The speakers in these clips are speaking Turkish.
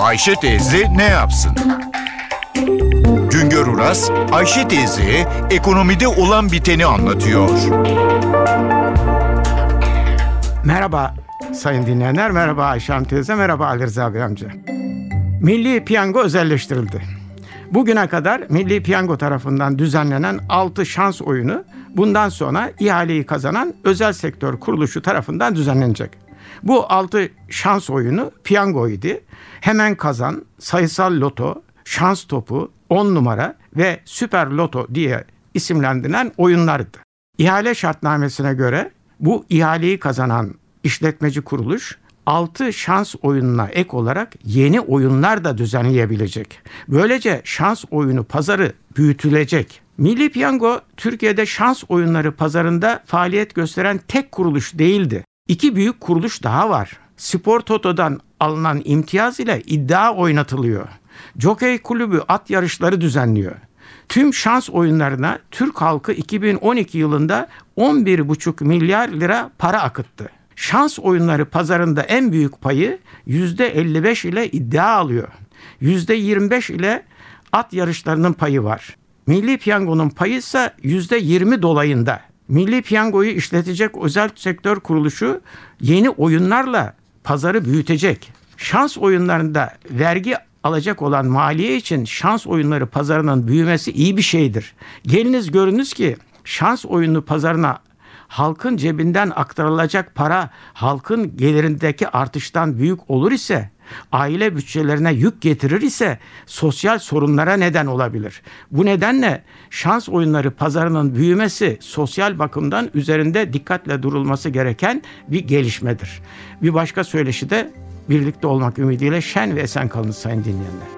Ayşe teyze ne yapsın? Güngör Uras, Ayşe teyze ekonomide olan biteni anlatıyor. Merhaba sayın dinleyenler, merhaba Ayşe Hanım teyze, merhaba Ali Rıza Bey amca. Milli Piyango özelleştirildi. Bugüne kadar Milli Piyango tarafından düzenlenen 6 şans oyunu bundan sonra ihaleyi kazanan özel sektör kuruluşu tarafından düzenlenecek. Bu 6 şans oyunu piyango idi. Hemen kazan, sayısal loto, şans topu, 10 numara ve süper loto diye isimlendirilen oyunlardı. İhale şartnamesine göre bu ihaleyi kazanan işletmeci kuruluş 6 şans oyununa ek olarak yeni oyunlar da düzenleyebilecek. Böylece şans oyunu pazarı büyütülecek. Milli Piyango Türkiye'de şans oyunları pazarında faaliyet gösteren tek kuruluş değildi. İki büyük kuruluş daha var. Spor Toto'dan alınan imtiyaz ile iddia oynatılıyor. Jockey Kulübü at yarışları düzenliyor. Tüm şans oyunlarına Türk halkı 2012 yılında 11,5 milyar lira para akıttı. Şans oyunları pazarında en büyük payı %55 ile iddia alıyor. %25 ile at yarışlarının payı var. Milli Piyango'nun payı ise %20 dolayında. Milli Piyango'yu işletecek özel sektör kuruluşu yeni oyunlarla pazarı büyütecek. Şans oyunlarında vergi alacak olan maliye için şans oyunları pazarının büyümesi iyi bir şeydir. Geliniz görünüz ki şans oyunu pazarına halkın cebinden aktarılacak para halkın gelirindeki artıştan büyük olur ise aile bütçelerine yük getirir ise sosyal sorunlara neden olabilir. Bu nedenle şans oyunları pazarının büyümesi sosyal bakımdan üzerinde dikkatle durulması gereken bir gelişmedir. Bir başka söyleşi de birlikte olmak ümidiyle şen ve esen kalın sayın dinleyenler.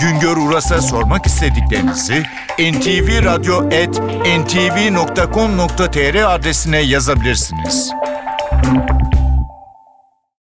Güngör Uras'a sormak istediklerinizi ntvradio.com.tr adresine yazabilirsiniz.